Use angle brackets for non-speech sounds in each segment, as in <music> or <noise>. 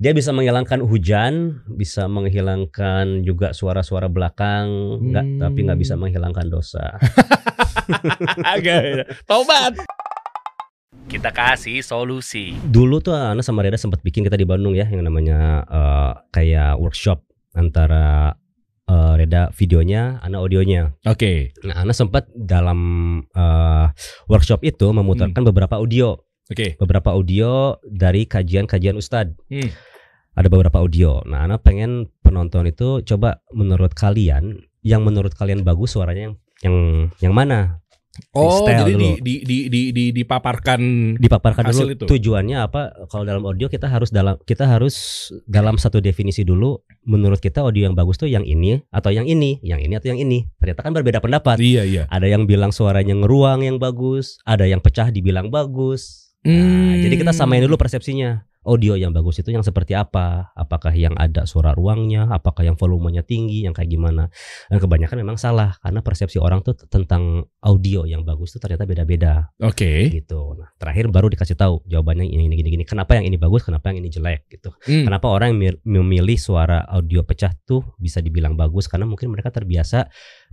Dia bisa menghilangkan hujan, bisa menghilangkan juga suara-suara belakang, nggak Hmm. tapi nggak bisa menghilangkan dosa. <laughs> Agak tobat. Kita kasih solusi. Dulu tuh Ana sama Reda sempat bikin kita di Bandung ya yang namanya eh, kayak workshop antara eh, Reda videonya, Ana audionya. Oke. Nah, Ana sempat dalam eh, workshop itu memutarkan beberapa audio, Oke. beberapa audio dari kajian-kajian Ustadz. Hmm. Ada beberapa audio. Nah, Ana pengen penonton itu coba menurut kalian, yang menurut kalian bagus suaranya yang yang yang mana? Oh, Style jadi di, dulu. di, di, di, di, dipaparkan. Dipaparkan Hasil dulu itu. tujuannya apa? Kalau dalam audio kita harus dalam kita harus dalam satu definisi dulu. Menurut kita audio yang bagus tuh yang ini atau yang ini, yang ini atau yang ini. Ternyata kan berbeda pendapat. Iya, iya. Ada yang bilang suaranya ngeruang yang bagus, ada yang pecah dibilang bagus. Nah, Hmm. jadi kita samain dulu persepsinya. Audio yang bagus itu yang seperti apa? Apakah yang ada suara ruangnya? Apakah yang volumenya tinggi? Yang kayak gimana? Dan kebanyakan memang salah karena persepsi orang tuh tentang audio yang bagus tuh ternyata beda-beda Oke. gitu. Nah, terakhir baru dikasih tahu jawabannya ini gini gini. Kenapa yang ini bagus? Kenapa yang ini jelek gitu? Hmm. Kenapa orang yang mi- memilih suara audio pecah tuh bisa dibilang bagus karena mungkin mereka terbiasa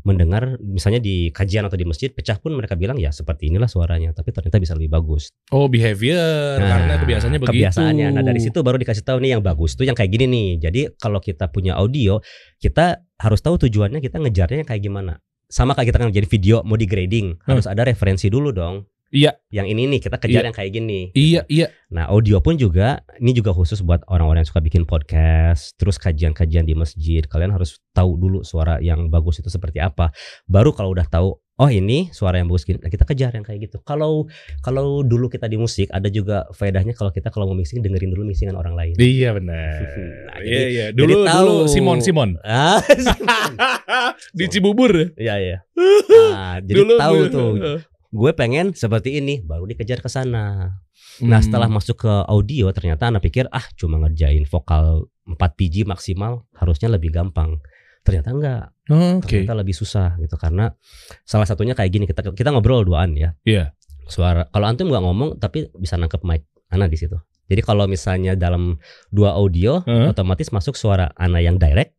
mendengar misalnya di kajian atau di masjid pecah pun mereka bilang ya seperti inilah suaranya tapi ternyata bisa lebih bagus. Oh, behavior karena Nah, kebiasaannya begitu. Kebiasaannya. Nah, dari situ baru dikasih tahu nih yang bagus tuh yang kayak gini nih. Jadi kalau kita punya audio, kita harus tahu tujuannya kita ngejarnya yang kayak gimana. Sama kayak kita kan jadi video mau di grading, harus ada referensi dulu dong. Iya. Yang ini nih kita kejar Iya. yang kayak gini. Iya, iya. Nah, audio pun juga ini juga khusus buat orang-orang yang suka bikin podcast, terus kajian-kajian di masjid. Kalian harus tahu dulu suara yang bagus itu seperti apa. Baru kalau udah tahu, oh ini suara yang bagus gini, nah kita kejar yang kayak gitu. Kalau kalau dulu kita di musik ada juga faedahnya kalau kita kalau mau mixing dengerin dulu mixingan orang lain. Iya benar. <laughs> Nah, Iya, jadi- iya. jadi Dulu tahu. dulu Simon Simon. <laughs> Ah, Di Cibubur. iya iya. Nah, <laughs> jadi dulu tahu dulu. tuh. Gue pengen seperti ini, baru dikejar ke sana. Nah Hmm. setelah masuk ke audio ternyata anak pikir ah cuma ngerjain vokal 4 biji maksimal harusnya lebih gampang. Ternyata enggak, Oh, Oke. ternyata lebih susah gitu karena salah satunya kayak gini kita kita ngobrol duaan ya. Iya. Suara kalau antum nggak ngomong tapi bisa nangkep mic Ana di situ. Jadi kalau misalnya dalam dua audio Heeh. otomatis masuk suara Ana yang direct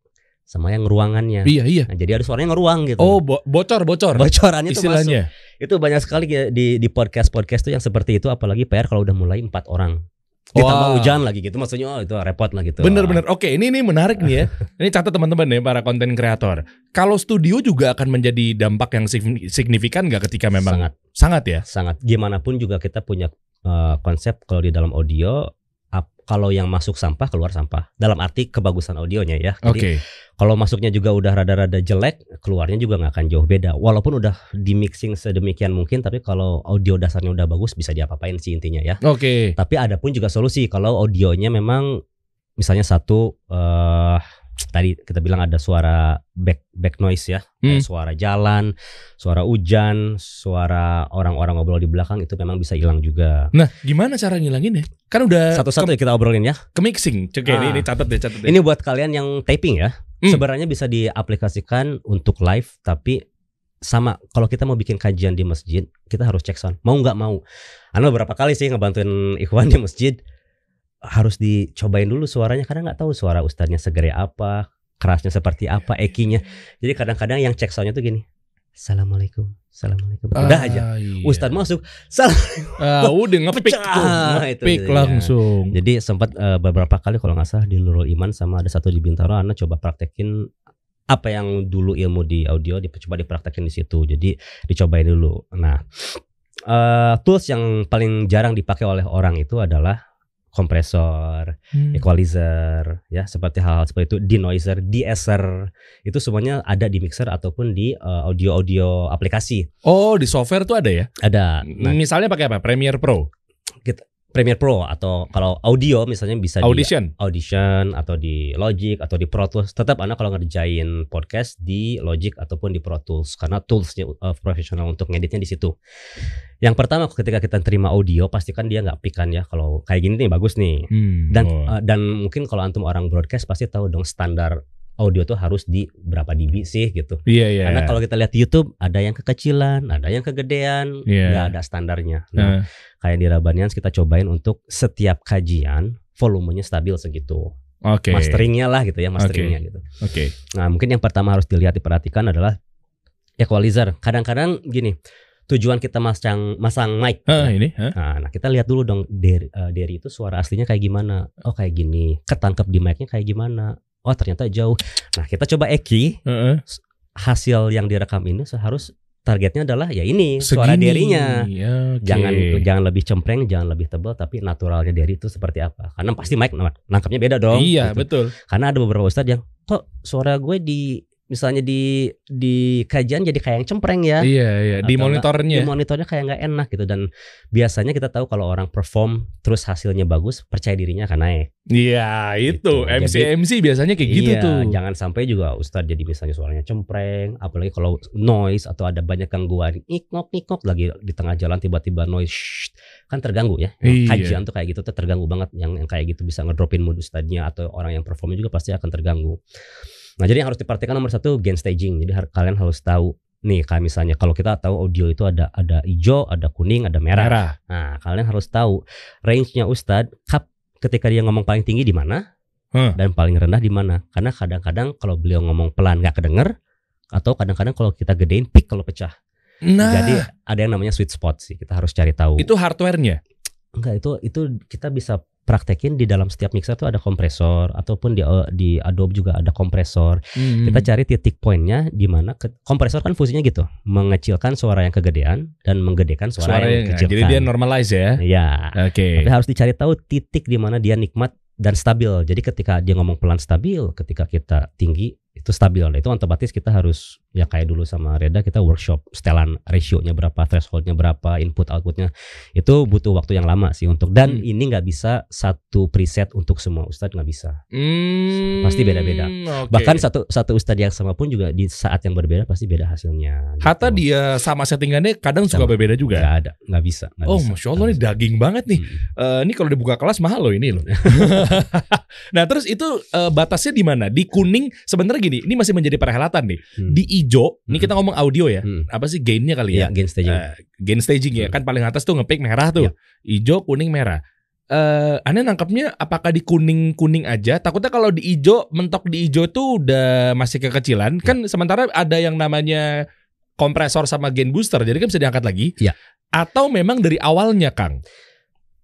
sama yang ruangannya. Iya, iya. Nah, jadi ada suaranya ngeruang gitu. Oh, bo- bocor, bocor. bocorannya tuh masuk. Istilahnya. Itu banyak sekali ya di di podcast podcast tuh yang seperti itu apalagi PR kalau udah mulai empat orang. Ditambah hujan lagi gitu maksudnya oh itu repot lah gitu. Bener-bener. Oke, ini ini menarik nih ya. <laughs> Ini catat teman-teman ya para konten kreator. Kalau studio juga akan menjadi dampak yang signi- signifikan nggak ketika memang sangat sangat ya? sangat gimana pun juga kita punya eh, konsep kalau di dalam audio kalau yang masuk sampah keluar sampah dalam arti kebagusan audionya ya. Oke. Jadi kalau masuknya juga udah rada-rada jelek, keluarnya juga nggak akan jauh beda. Walaupun udah di mixing sedemikian mungkin, tapi kalau audio dasarnya udah bagus bisa diapa-apain sih intinya ya. Oke. Tapi ada pun juga solusi kalau audionya memang misalnya satu eh tadi kita bilang ada suara back back noise ya, Hmm. suara jalan, suara hujan, suara orang-orang ngobrol di belakang itu memang bisa hilang juga. Nah, gimana cara ngilangin ya? Kan udah Satu-satu ya kita obrolin ya. ke, mixing. Oke, ini, Ah. ini catat deh, catat deh. Ini buat kalian yang taping ya. Hmm. Sebenarnya bisa diaplikasikan untuk live tapi sama kalau kita mau bikin kajian di masjid kita harus cek sound mau nggak mau Anda beberapa kali sih ngebantuin ikhwan di masjid harus dicobain dulu suaranya karena nggak tahu suara ustadznya segede apa kerasnya seperti apa ekinya jadi kadang-kadang yang cek soundnya tuh gini assalamualaikum assalamualaikum udah aja Ah, iya. ustadz masuk salam Ah, udah ngepick tuh, itu ngepick jadinya. langsung. jadi sempat eh, beberapa kali kalau nggak salah di Nurul Iman sama ada satu di Bintaro Ana coba praktekin apa yang dulu ilmu di audio dicoba dipraktekin di situ. Jadi dicobain dulu. Nah, eh, tools yang paling jarang dipakai oleh orang itu adalah kompresor, Hmm. equalizer, ya seperti hal-hal seperti itu, denoiser, de-esser, itu semuanya ada di mixer ataupun di eh, audio-audio aplikasi. Oh, di software tuh ada ya? Ada. Nah, Misalnya pakai apa? Premiere Pro, Premiere Pro atau kalau audio misalnya bisa di Audition. Audition atau di Logic atau di Pro Tools tetap Anda kalau ngerjain podcast di Logic ataupun di Pro Tools karena toolsnya uh, profesional untuk ngeditnya di situ. Yang pertama ketika kita terima audio pastikan dia nggak pikan ya kalau kayak gini nih bagus nih. Hmm, Dan oh. uh, dan mungkin kalau antum orang broadcast pasti tahu dong standar audio tuh harus di berapa dB sih gitu. Iya, iya. Karena kalau kita lihat di YouTube ada yang kekecilan, ada yang kegedean, nggak ada standarnya. Nah, Nah, kayak di Rabanians kita cobain untuk setiap kajian volumenya stabil segitu. Oke. Masteringnya lah gitu ya, masteringnya gitu. Oke. Nah, mungkin yang pertama harus dilihat diperhatikan adalah equalizer. Kadang-kadang gini, tujuan kita masang masang mic. Hah, ini, hah? Nah, nah, kita lihat dulu dong dari, eh, dari itu suara aslinya kayak gimana. Oh kayak gini. Ketangkep di mic-nya kayak gimana. Oh ternyata jauh. Nah kita coba eki Heeh. hasil yang direkam ini harus targetnya adalah ya ini suara Segini. derinya. Ya, oke. Jangan jangan lebih cempreng, jangan lebih tebal, tapi naturalnya dari itu seperti apa? Karena pasti mic nangkapnya beda dong. Iya, gitu. betul. Karena ada beberapa ustadz yang kok suara gue di misalnya di di kajian jadi kayak yang cempreng ya. Iya, iya. Di monitornya. Di monitornya kayak nggak enak gitu dan biasanya kita tahu kalau orang perform terus hasilnya bagus, percaya dirinya akan naik. Iya, itu. Gitu. MC Jadi- MC biasanya kayak gitu iya, tuh. jangan sampai juga ustadz jadi misalnya suaranya cempreng, apalagi kalau noise atau ada banyak gangguan, iknok iknok lagi di tengah jalan tiba-tiba noise, shh, kan terganggu ya. Iya. Kajian tuh kayak gitu tuh terganggu banget yang yang kayak gitu bisa ngedropin mood ustadznya atau orang yang performnya juga pasti akan terganggu. Nah jadi yang harus diperhatikan nomor satu gain staging. Jadi har- kalian harus tahu nih kayak misalnya kalau kita tahu audio itu ada ada hijau, ada kuning, ada merah. Merah. Nah kalian harus tahu range-nya ustadz kap ketika dia ngomong paling tinggi di mana Huh. dan paling rendah di mana. Karena kadang-kadang kalau beliau ngomong pelan nggak kedenger atau kadang-kadang kalau kita gedein pick kalau pecah. Nah, Jadi ada yang namanya sweet spot sih. Kita harus cari tahu. itu hardware-nya. Enggak itu itu kita bisa praktekin di dalam setiap mixer tuh ada kompresor ataupun di di Adobe juga ada kompresor. Hmm. Kita cari titik poinnya di mana ke- kompresor kan fungsinya gitu, mengecilkan suara yang kegedean dan menggedekan suara, suara yang yang dikecilkan. jadi dia normalize ya. Iya. Oke. Tapi harus dicari tahu titik di mana dia nikmat dan stabil. Jadi ketika dia ngomong pelan stabil, ketika kita tinggi itu stabil. Nah, itu otomatis kita harus ya kayak dulu sama Reda kita workshop setelan rasionya berapa, thresholdnya berapa, input outputnya itu butuh waktu yang lama sih untuk dan Hmm. ini nggak bisa satu preset untuk semua ustadz nggak bisa. Hmm, Pasti beda-beda. oke. Bahkan satu satu ustadz yang sama pun juga di saat yang berbeda pasti beda hasilnya. Hatta gitu. dia sama settingannya kadang suka Sama. berbeda juga. nggak ada, nggak bisa. nggak Oh, bisa, masya Allah bisa. daging banget nih. Hmm. Eh, ini kalau dibuka kelas mahal loh ini loh. <laughs> nah terus itu eh, batasnya di mana? Di kuning sebenarnya gini, ini masih menjadi perhelatan nih. Hmm. Di hijau, ini Hmm. kita ngomong audio ya. Hmm. Apa sih gainnya kali Iya, ya? gain staging. Eh, gain staging ya Hmm. kan paling atas tuh ngepick merah tuh. Iya. Hijau, kuning, merah. Eh, aneh nangkapnya apakah di kuning kuning aja? Takutnya kalau di hijau mentok di hijau tuh udah masih kekecilan. Kan sementara ada yang namanya kompresor sama gain booster, jadi kan bisa diangkat lagi. Iya. Atau memang dari awalnya, Kang?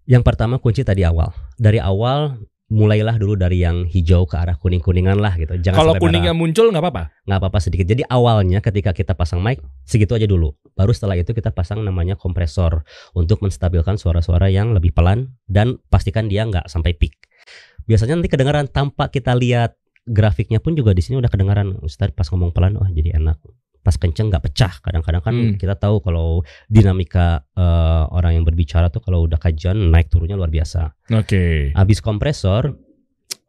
Yang pertama kunci tadi awal. Dari awal mulailah dulu dari yang hijau ke arah kuning-kuningan lah gitu. Jangan Kalau kuningnya merah. muncul nggak apa-apa. nggak apa-apa sedikit. Jadi awalnya ketika kita pasang mic segitu aja dulu. Baru setelah itu kita pasang namanya kompresor untuk menstabilkan suara-suara yang lebih pelan dan pastikan dia nggak sampai peak. Biasanya nanti kedengaran tanpa kita lihat grafiknya pun juga di sini udah kedengaran. Ustaz pas ngomong pelan, oh jadi enak. Pas kenceng nggak pecah. Kadang-kadang kan Hmm. kita tahu kalau dinamika eh, orang yang berbicara tuh kalau udah kajian naik turunnya luar biasa. Oke. Habis kompresor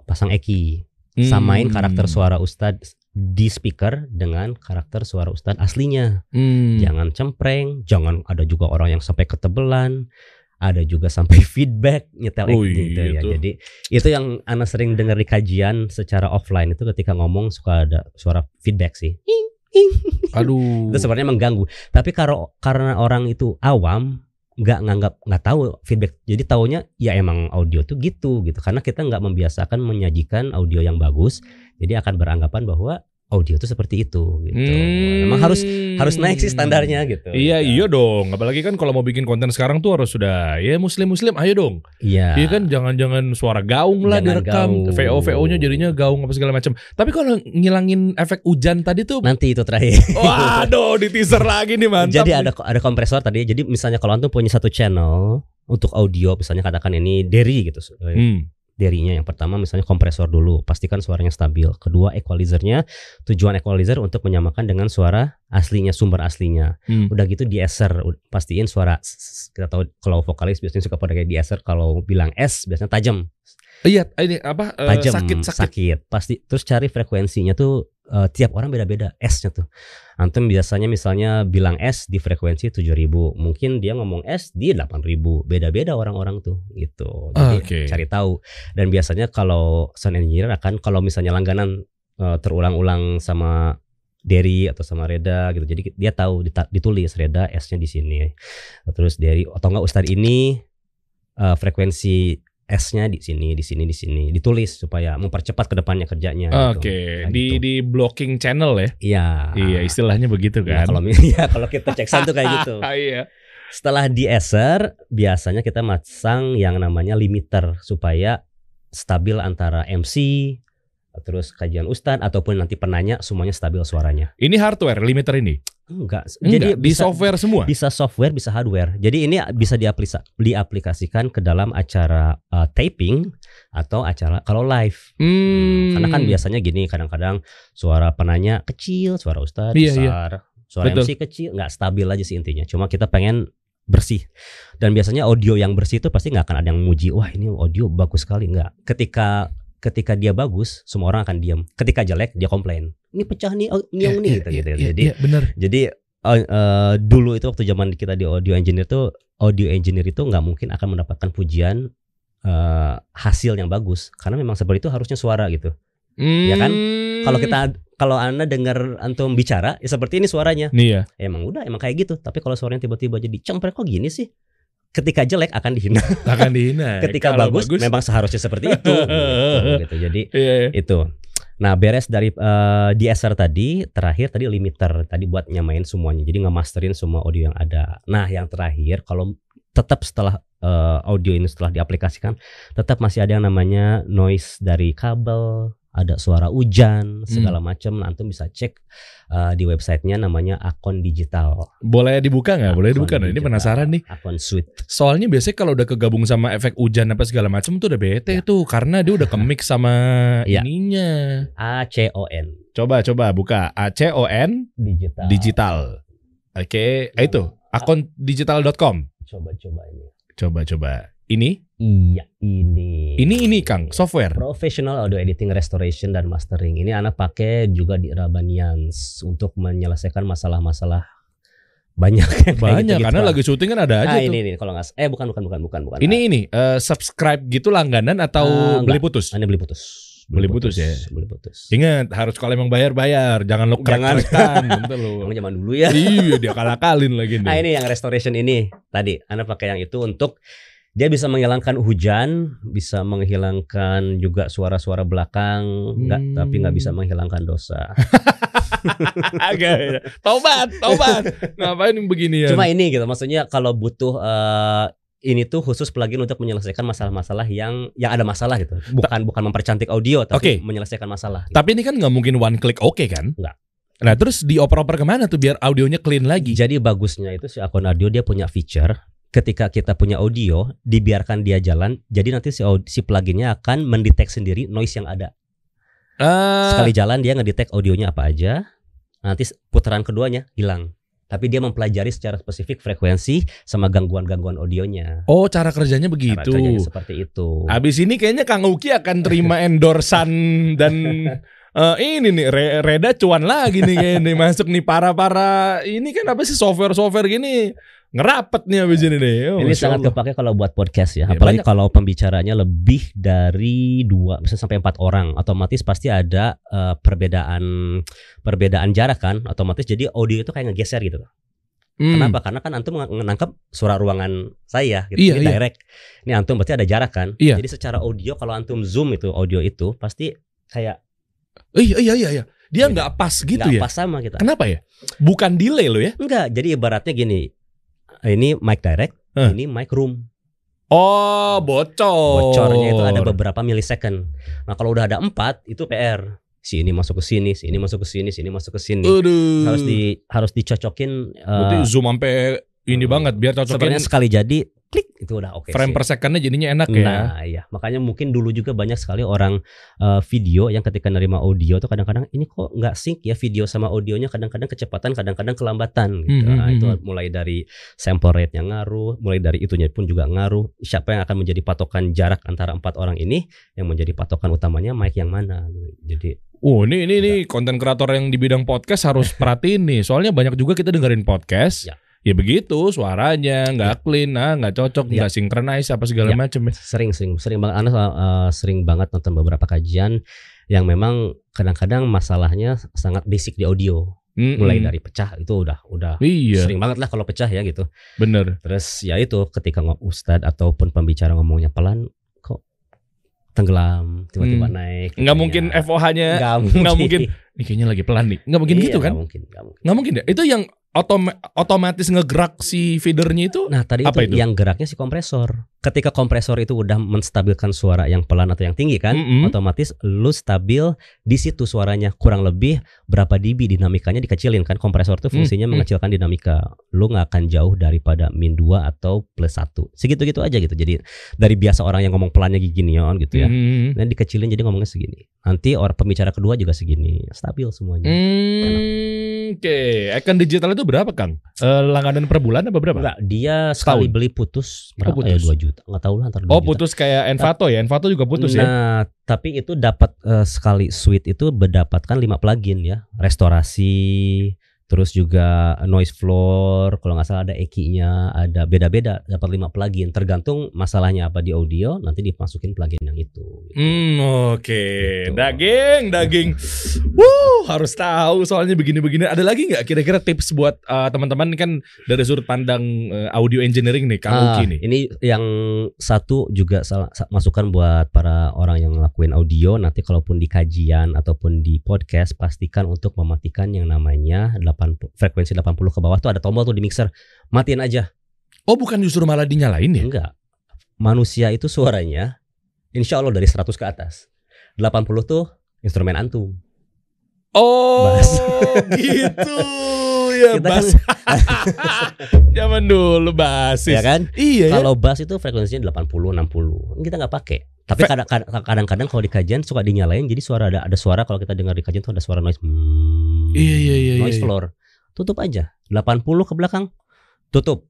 pasang eki. Samain Hmm. karakter suara Ustadz di speaker dengan karakter suara Ustadz aslinya. Hmm. Jangan cempreng, jangan ada juga orang yang sampai ketebelan, ada juga sampai <laughs> feedback nyetel Oh, acting gitu ya. iya tuh. Jadi itu yang Ana sering dengar di kajian secara offline itu ketika ngomong suka ada suara feedback sih. Ing, ing. <laughs> Aduh. Itu sebenarnya mengganggu. Tapi kalau karena orang itu awam nggak nganggap nggak tahu feedback jadi taunya ya emang audio tuh gitu gitu karena kita nggak membiasakan menyajikan audio yang bagus jadi akan beranggapan bahwa audio tuh seperti itu gitu Hmm. emang harus harus naik sih standarnya gitu Iya Gitu. iya dong. Apalagi kan kalau mau bikin konten sekarang tuh harus sudah ya muslim muslim ayo dong. iya Iya kan jangan-jangan suara gaung lah Jangan direkam. gaung. VO VO-nya jadinya gaung apa segala macam. Tapi kalau ngilangin efek hujan tadi tuh nanti itu terakhir waduh di teaser lagi nih mantap. jadi ada ada kompresor tadi jadi misalnya kalau antum punya satu channel untuk audio misalnya katakan ini Derry gitu Hmm. Derinya. Yang pertama misalnya kompresor dulu. Pastikan suaranya stabil. Kedua equalizernya. Tujuan equalizer untuk menyamakan dengan suara aslinya sumber aslinya. Hmm. udah gitu di eser pastiin suara kita tahu kalau vokalis biasanya suka pada kayak di eser kalau bilang S biasanya tajam. Iya, ini apa eh, tajam sakit. sakit. pasti terus cari frekuensinya tuh eh, tiap orang beda-beda S-nya tuh. Antum biasanya misalnya bilang S di frekuensi 7000 mungkin dia ngomong S di 8000 beda-beda orang-orang tuh gitu. Jadi Oke. cari tahu. Dan biasanya kalau sound engineer akan kalau misalnya langganan eh, terulang-ulang sama Derry atau sama Reda gitu jadi dia tahu ditulis Reda S-nya di sini. Terus Derry atau enggak Ustadz ini eh, frekuensi S-nya di sini, di sini, di sini, ditulis supaya mempercepat ke depannya kerjanya. gitu. Oke, Kayak di gitu. di blocking channel ya. Iya. Iya, istilahnya begitu Nah, kan. kalau <laughs> ya kalau kita cek tuh kayak gitu. <laughs> iya. Setelah di eser, biasanya kita masang yang namanya limiter supaya stabil antara MC, terus kajian ustadz ataupun nanti penanya semuanya stabil suaranya. Ini hardware limiter ini. Enggak. Enggak, Jadi di bisa software semua. bisa software, bisa hardware. Jadi ini bisa diaplisa- diaplikasikan ke dalam acara uh, taping atau acara kalau live. Hmm. Karena kan biasanya gini, kadang-kadang suara penanya kecil, suara ustadz Iya, iya. besar, suara Betul. MC kecil, nggak stabil aja sih intinya. Cuma kita pengen bersih. Dan biasanya audio yang bersih itu pasti nggak akan ada yang muji, wah ini audio bagus sekali nggak. Ketika ketika dia bagus, semua orang akan diam. Ketika jelek, dia komplain. Ini pecah nih, oh, ini yang Iya, nih iya, gitu, iya, gitu. iya, Jadi iya, benar. jadi eh, eh, dulu itu waktu zaman kita di audio engineer tuh audio engineer itu nggak mungkin akan mendapatkan pujian eh, hasil yang bagus karena memang seperti itu harusnya suara gitu. Ya kan? Kalau kita kalau anda dengar antum bicara ya seperti ini suaranya. nih ya. Emang udah emang kayak gitu. Tapi kalau suaranya tiba-tiba jadi cempreng kok gini sih? Ketika jelek akan dihina. <laughs> akan dihina. <laughs> Ketika Kalau bagus, memang seharusnya seperti itu. <laughs> gitu, gitu. Jadi Iya, iya. itu. Nah beres dari eh, DSR tadi terakhir tadi limiter tadi buat nyamain semuanya jadi ngemasterin semua audio yang ada. Nah yang terakhir kalau tetap setelah eh, audio ini setelah diaplikasikan tetap masih ada yang namanya noise dari kabel, ada suara hujan segala macam. Nah, antum bisa cek eh, di websitenya namanya Akon Digital. Boleh dibuka nggak? Boleh dibuka nggak? Ini Digital. penasaran nih. Akon Suite. Soalnya biasanya kalau udah kegabung sama efek hujan apa segala macam tuh udah bete Ya. tuh karena dia udah kemix sama <laughs> Ya. ininya. A C O N Coba coba buka A C O N Digital. digital. Oke, eh, itu akondigital.com. Coba-coba ini. Coba coba. Ini Iya ini. ini ini Kang, software. Professional audio editing, restoration dan mastering. Ini anak pakai juga di Rabanians untuk menyelesaikan masalah-masalah banyak <laughs> Banyak gitu-gitu karena lah. lagi syuting kan ada aja ah, tuh. ini ini kalau nggak eh bukan bukan bukan bukan bukan. Ini ini eh, subscribe gitu langganan atau Ah, beli putus? Ah, ini beli putus. Beli putus ya? Beli putus. Ingat harus kalau emang bayar bayar, jangan lo Jangan. gitu <laughs> loh. Emang zaman dulu ya. iya dia kalah-kalin lagi nih. Nah ini yang restoration ini tadi Anda pakai yang itu untuk dia bisa menghilangkan hujan, bisa menghilangkan juga suara-suara belakang, enggak, Hmm. tapi nggak bisa menghilangkan dosa. <laughs> Agak. Tobat, tobat. Ngapain begini ya? Cuma ini gitu, maksudnya kalau butuh eh, ini tuh khusus plugin untuk menyelesaikan masalah-masalah yang yang ada masalah gitu. Bukan bukan mempercantik audio, tapi Oke. menyelesaikan masalah. gitu. Tapi ini kan nggak mungkin one click oke kan? Nggak. Nah terus dioper-oper ke mana tuh biar audionya clean lagi? Jadi bagusnya itu si akun audio dia punya feature ketika kita punya audio dibiarkan dia jalan, jadi nanti si si pluginnya akan mendetek sendiri noise yang ada. Ah, Sekali jalan dia ngedetect audionya apa aja, nanti putaran keduanya hilang. Tapi dia mempelajari secara spesifik frekuensi sama gangguan-gangguan audionya. Oh cara kerjanya Cara begitu. kerjanya seperti itu. Abis ini kayaknya Kang Uki akan terima <laughs> endorsan dan eh, ini nih Re- Reda cuan lagi nih kayaknya masuk nih para-para ini kan apa sih software-software gini ngerapet nih abis ini nih. Oh, Ini sangat kepake kalau buat podcast ya, Ya, apalagi banyak. kalau pembicaranya lebih dari dua, bisa sampai empat orang, otomatis pasti ada eh, perbedaan perbedaan jarak kan, otomatis jadi audio itu kayak ngegeser gitu. Hmm. Kenapa? Karena kan antum menangkap suara ruangan saya, gitu. Iya, ini iya. direct. Ini antum berarti ada jarak kan. Iya. Jadi secara audio kalau antum zoom itu audio itu pasti kayak Iya iya iya iya. Dia Gitu. nggak pas gitu nggak ya. pas sama kita. Kenapa ya? Bukan delay lo ya? Enggak, jadi ibaratnya gini. Ini mic direct, Eh. ini mic room. Oh, bocor. bocornya itu ada beberapa milisecond. Nah kalau udah ada empat itu PR. Si ini masuk ke sini, si ini masuk ke sini, si ini masuk ke sini. Aduh. Harus di harus dicocokin. eh, Berarti zoom sampai ini banget biar cocokin sebenarnya sekali jadi itu udah oke. frame sih. per secondnya jadinya enak ya. Nah iya makanya mungkin dulu juga banyak sekali orang eh, video yang ketika nerima audio tuh kadang-kadang ini kok nggak sync ya video sama audionya kadang-kadang kecepatan kadang-kadang kelambatan gitu. Hmm, Nah, hmm, itu hmm. mulai dari sample rate yang ngaruh, mulai dari itunya pun juga ngaruh. Siapa yang akan menjadi patokan jarak antara empat orang ini yang menjadi patokan utamanya mic yang mana gitu. Jadi Oh, ini ini nih konten kreator yang di bidang podcast harus <laughs> perhatiin nih. Soalnya banyak juga kita dengerin podcast. Ya. Ya begitu, suaranya nggak clean, nah nggak cocok, Ya. nggak synchronize apa segala Ya. macam. sering sering sering banget Anda eh, sering banget nonton beberapa kajian yang memang kadang-kadang masalahnya sangat basic di audio. Mm-mm. Mulai dari pecah itu udah udah Iya, sering banget lah kalau pecah ya gitu. bener. Terus ya itu ketika ngomong ustadz ataupun pembicara ngomongnya pelan kok tenggelam tiba-tiba Hmm. naik Nggak gitu mungkin ya. FOH-nya nggak nggak mungkin. Ini kayaknya lagi pelan nih. Nggak mungkin Iya, gitu kan? nggak mungkin nggak mungkin Nggak mungkin ya. Itu yang otoma- otomatis ngegerak si feedernya itu. Nah tadi Apa itu, itu? yang geraknya si kompresor. Ketika kompresor itu udah menstabilkan suara yang pelan atau yang tinggi kan, Mm-mm. otomatis lu stabil di situ suaranya kurang lebih berapa dB dinamikanya dikecilin kan. Kompresor tuh Hmm, fungsinya hmm. mengecilkan dinamika. Lu nggak akan jauh daripada min 2 atau plus 1. Segitu-gitu aja gitu. Jadi dari biasa orang yang ngomong pelannya gini on gitu ya. Hmm. Dan dikecilin jadi ngomongnya segini. Nanti orang pembicara kedua juga segini. Stabil semuanya. Hmm, Oke, Icon digital itu berapa Kang? Eh, langganan per bulan apa berapa? Enggak, dia sekali beli putus berapa Oh, ya putus. 2 juta. Enggak tahu lah antar 2 Oh juta. putus kayak Envato ya? Envato juga putus ya? nah, tapi itu dapat eh, sekali suite itu mendapatkan 5 plugin ya. Restorasi, terus juga noise floor, kalau nggak salah ada EQ-nya, ada beda-beda dapat 5 plugin. Tergantung masalahnya apa di audio, nanti dimasukin plugin yang itu. gitu. Hmm, oke. Gitu. Daging, daging. <laughs> Wuh, harus tahu soalnya begini-begini. Ada lagi nggak kira-kira tips buat eh, teman-teman kan dari sudut pandang eh, audio engineering nih, Kang Ah, Uki nih. Ini yang satu juga salah, sa- masukan buat para orang yang ngelakuin audio nanti kalaupun di kajian ataupun di podcast pastikan untuk mematikan yang namanya 80, frekuensi 80 ke bawah tuh ada tombol tuh di mixer. Matiin aja. Oh, bukan justru malah dinyalain ya? Enggak. Manusia itu suaranya insya Allah dari 100 ke atas. 80 tuh instrumen antum. Oh, Bass. gitu. Ya, Kita bass. <laughs> Zaman dulu basis. Ya kan? Iya ya. Kalau bass itu frekuensinya 80 60. Kita nggak pakai. Tapi kadang-kadang kalau di kajian suka dinyalain jadi suara ada ada suara kalau kita dengar di kajian tuh ada suara noise. Hmm, Iya, iya, iya, Noise iya. floor. Tutup aja. 80 ke belakang. Tutup.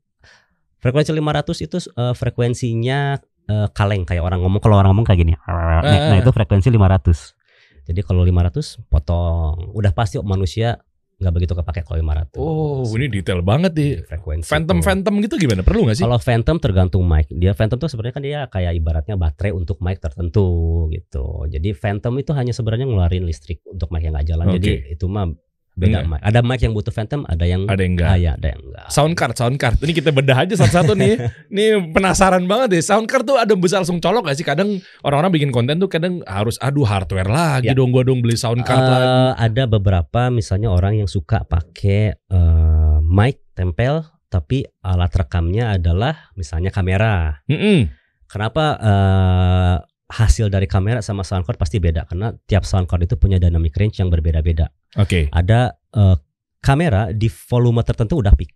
Frekuensi 500 itu eh, frekuensinya eh, kaleng kayak orang ngomong kalau orang ngomong kayak gini. Nah, nah, itu frekuensi 500. Jadi kalau 500 potong. Udah pasti manusia nggak begitu kepake kalau 500. Oh, ini detail banget nih. frekuensi. Phantom tuh. Phantom gitu gimana? Perlu nggak sih? Kalau Phantom tergantung mic. Dia Phantom tuh sebenarnya kan dia kayak ibaratnya baterai untuk mic tertentu gitu. Jadi Phantom itu hanya sebenarnya ngeluarin listrik untuk mic yang nggak jalan. Oke. Jadi itu mah beda Enggak. mic. Ada mic yang butuh Phantom, ada yang Ada yang enggak? Ah, ya, ada yang enggak. Sound card, sound card. Ini kita bedah aja satu-satu nih. <laughs> Nih penasaran banget deh. Sound card tuh ada bisa langsung colok gak sih? Kadang orang-orang bikin konten tuh kadang harus aduh hardware lagi Ya. dong gua dong beli sound card Eh, lagi. ada beberapa misalnya orang yang suka pakai eh, mic tempel tapi alat rekamnya adalah misalnya kamera. Mm-mm. Kenapa eh, hasil dari kamera sama soundcard pasti beda karena tiap soundcard itu punya dynamic range yang berbeda-beda. Oke. Ada eh, kamera di volume tertentu udah peak.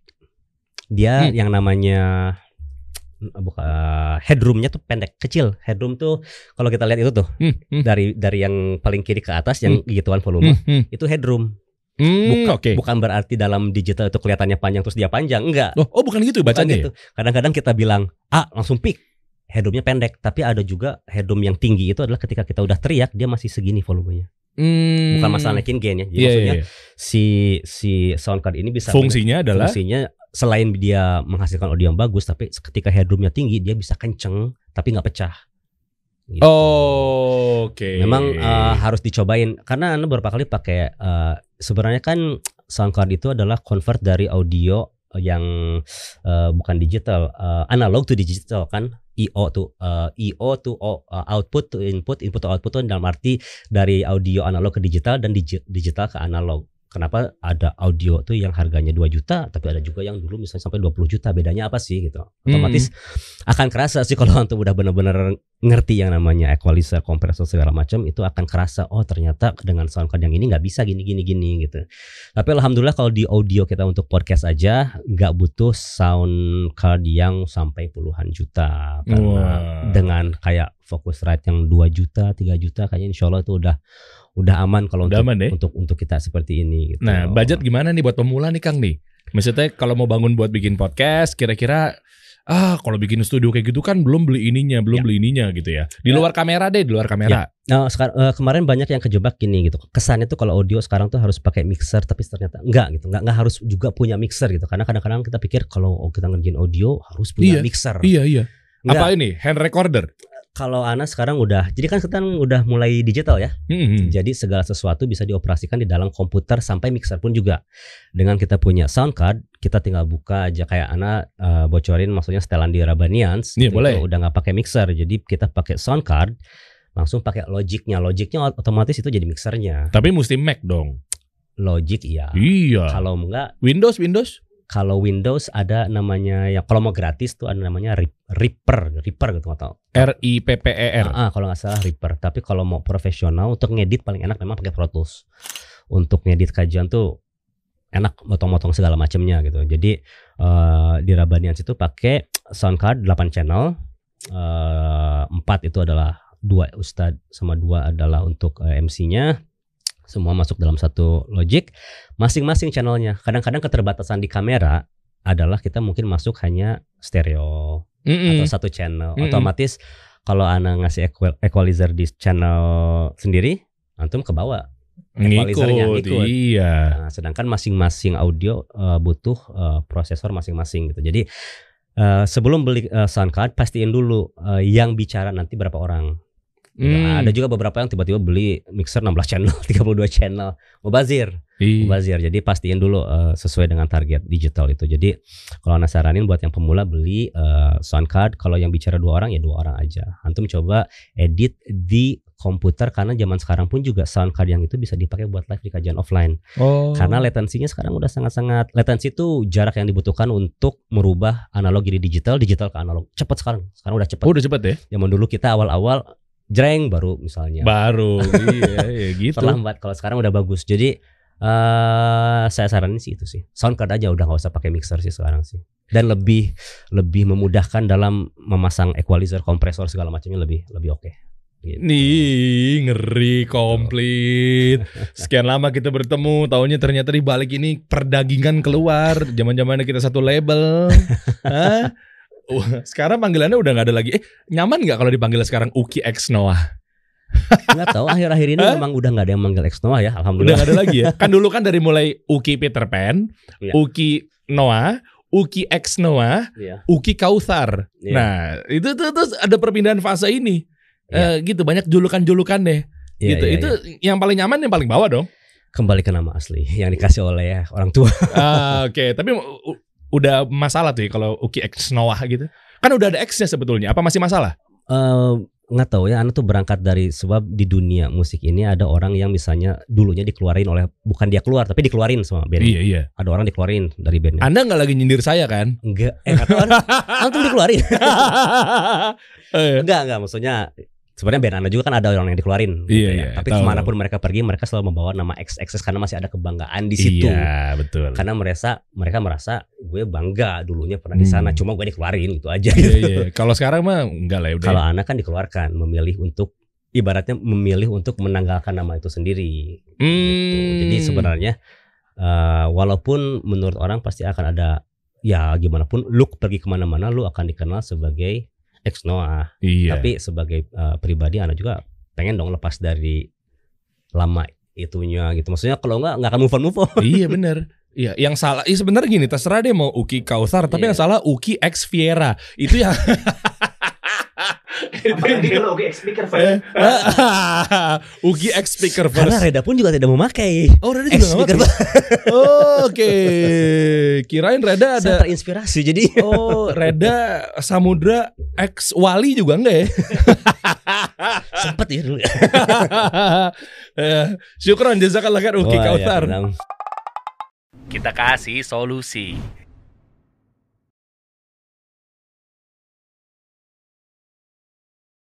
Dia Hmm. yang namanya buka headroomnya tuh pendek kecil headroom tuh kalau kita lihat itu tuh Hmm, hmm, dari dari yang paling kiri ke atas yang gituan volume hmm, hmm. itu headroom Hmm, bukan Oke. bukan berarti dalam digital itu kelihatannya panjang terus dia panjang enggak Oh, oh, bukan gitu Bukan bacanya gitu. kadang-kadang kita bilang ah langsung peak headroomnya pendek tapi ada juga headroom yang tinggi itu adalah ketika kita udah teriak dia masih segini volumenya ya? Hmm. bukan masalah naikin gain ya jadi Iya, maksudnya iya. si si soundcard ini bisa Fungsinya adalah fungsinya selain dia menghasilkan audio yang bagus tapi ketika headroomnya tinggi dia bisa kenceng tapi nggak pecah Gitu. Oh, Oke. memang eh, harus dicobain karena anda beberapa kali pakai eh, sebenarnya kan soundcard itu adalah convert dari audio yang eh, bukan digital eh, analog to digital kan? IO to eh, IO to o- eh, output to input input to output tuh dalam arti dari audio analog ke digital dan digi- digital ke analog kenapa ada audio tuh yang harganya 2 juta tapi ada juga yang dulu misalnya sampai 20 juta bedanya apa sih gitu. Otomatis akan kerasa sih kalau untuk udah benar-benar ngerti yang namanya equalizer kompresor segala macam itu akan kerasa oh ternyata dengan sound card yang ini nggak bisa gini gini gini gitu. Tapi alhamdulillah kalau di audio kita untuk podcast aja nggak butuh sound card yang sampai puluhan juta. Karena Wah. dengan kayak Focusrite yang 2 juta 3 juta kayaknya insya Allah itu udah udah aman kalau Udah untuk, aman ya? untuk untuk kita seperti ini gitu. Nah, budget gimana nih buat pemula nih Kang nih? Maksudnya kalau mau bangun buat bikin podcast, kira-kira ah kalau bikin studio kayak gitu kan belum beli ininya, belum Ya. beli ininya gitu ya. Di Ya. luar kamera deh, di luar kamera. Nah, sekar- eh, kemarin banyak yang kejebak gini gitu. Kesannya tuh kalau audio sekarang tuh harus pakai mixer tapi ternyata enggak gitu. Enggak enggak harus juga punya mixer gitu. Karena kadang-kadang kita pikir kalau kita ngerjain audio harus punya Iya. mixer. Iya, iya. Enggak. Apa ini? Hand recorder. Kalau Ana sekarang udah jadi kan kita udah mulai digital ya. Hmm, hmm. Jadi segala sesuatu bisa dioperasikan di dalam komputer sampai mixer pun juga. Dengan kita punya sound card, kita tinggal buka aja kayak Ana eh, bocorin maksudnya setelan di Rabanians Iya, gitu, boleh. udah nggak pakai mixer. Jadi kita pakai sound card langsung pakai logiknya. Logiknya otomatis itu jadi mixernya. Tapi mesti Mac dong. Logic iya. Iya. Kalau enggak Windows Windows. Kalau Windows ada namanya ya kalau mau gratis tuh ada namanya Reaper, Reaper gitu atau R I P P E R. Ah, kalau nggak salah Reaper. Tapi kalau mau profesional untuk ngedit paling enak memang pakai Pro Tools. Untuk ngedit kajian tuh enak motong-motong segala macamnya gitu. Jadi eh, di Rabanians itu pakai sound card 8 channel. Eh, empat itu adalah dua ustad sama dua adalah untuk eh, MC-nya. Semua masuk dalam satu Logic. Masing-masing channelnya. Kadang-kadang keterbatasan di kamera adalah kita mungkin masuk hanya stereo Mm-mm. atau satu channel. Mm-mm. Otomatis kalau ana ngasih equal- equalizer di channel sendiri, antum ke bawah. equalizernya Ngikut, ngikut. Iya. Nah, sedangkan masing-masing audio eh, butuh eh, prosesor masing-masing gitu. Jadi eh, sebelum beli eh, sound card pastiin dulu eh, yang bicara nanti berapa orang. Gitu. Hmm. Ada juga beberapa yang tiba-tiba beli mixer 16 channel, <laughs> 32 channel, mubazir. Iya. Mubazir. Jadi pastiin dulu eh, sesuai dengan target digital itu. Jadi kalau Anda saranin buat yang pemula beli eh, sound card. Kalau yang bicara dua orang ya dua orang aja. Antum coba edit di komputer karena zaman sekarang pun juga sound card yang itu bisa dipakai buat live di kajian offline. Oh. Karena latensinya sekarang udah sangat-sangat latensi itu jarak yang dibutuhkan untuk merubah analog jadi digital, digital ke analog. Cepat sekarang. Sekarang udah cepat. Oh, udah cepet ya? Zaman dulu kita awal-awal jreng baru misalnya Baru. <laughs> iya, iya gitu. terlambat kalau sekarang udah bagus jadi eh saya saranin sih itu sih sound card aja udah nggak usah pakai mixer sih sekarang sih dan lebih lebih memudahkan dalam memasang equalizer kompresor segala macamnya lebih lebih oke gitu. Nih, ngeri komplit. Sekian lama kita bertemu, taunya ternyata di balik ini perdagingan keluar. Zaman-zamannya kita satu label. <laughs> Hah? Sekarang panggilannya udah nggak ada lagi. Eh, nyaman nggak kalau dipanggil sekarang Uki X Noah? <laughs> nggak tahu akhir-akhir ini memang udah nggak ada yang manggil X Noah ya Udah alhamdulillah nggak ada lagi ya? <laughs> Kan dulu kan dari mulai Uki Peter Pan, Iya. Uki Noah, Uki X Noah, Iya. Uki Kautsar. Iya. Nah, itu tuh terus ada perpindahan fase ini. Eh, gitu banyak julukan-julukan deh. Iya, gitu. iya, itu iya. yang paling nyaman yang paling bawah dong. kembali ke nama asli yang dikasih oleh orang tua Ah, Oke, tapi u- udah masalah tuh ya kalau Uki X Noah gitu. Kan udah ada X-nya sebetulnya. Apa masih masalah? Eh, nggak tahu ya Anda tuh berangkat dari sebab di dunia musik ini ada orang yang misalnya dulunya dikeluarin oleh bukan dia keluar tapi dikeluarin sama band Iya, iya. ada orang dikeluarin dari bandnya Anda nggak lagi nyindir saya kan? enggak eh nggak tahu antum dikeluarin <laughs> enggak enggak maksudnya sebenarnya band Anda juga kan ada orang yang dikeluarin gitu Iya, ya. iya, tapi tahu. ke mana pun mereka pergi mereka selalu membawa nama XXS karena masih ada kebanggaan di situ Iya, betul. karena merasa mereka merasa gue bangga dulunya pernah di sana Hmm. cuma gue dikeluarin gitu aja Iya, <laughs> iya. Kalau sekarang mah enggak lah ya udah. kalau anak kan dikeluarkan memilih untuk ibaratnya memilih untuk menanggalkan nama itu sendiri gitu. Hmm. jadi sebenarnya eh, walaupun menurut orang pasti akan ada ya gimana pun lu pergi ke mana-mana lu akan dikenal sebagai ex Noah iya. tapi sebagai eh, pribadi anak juga pengen dong lepas dari lama itunya gitu maksudnya kalau nggak nggak akan move on move on iya bener Iya, yang salah, iya sebenarnya gini, terserah deh mau Uki Kautsar, tapi Iya. yang salah Uki X Viera. Itu yang <laughs> kalau oke speaker Uki <laughs> X Speaker karena First. Reda pun juga tidak memakai Oh, Reda X juga speaker pakai? Oke, kirain Reda ada. saya terinspirasi jadi Oh, Reda Samudra X Wali juga enggak ya? <laughs> sempet ya dulu <laughs> Eh, Syukron jazakallah khair Uki Wah, ya, Kautsar. tenang. Kita kasih solusi.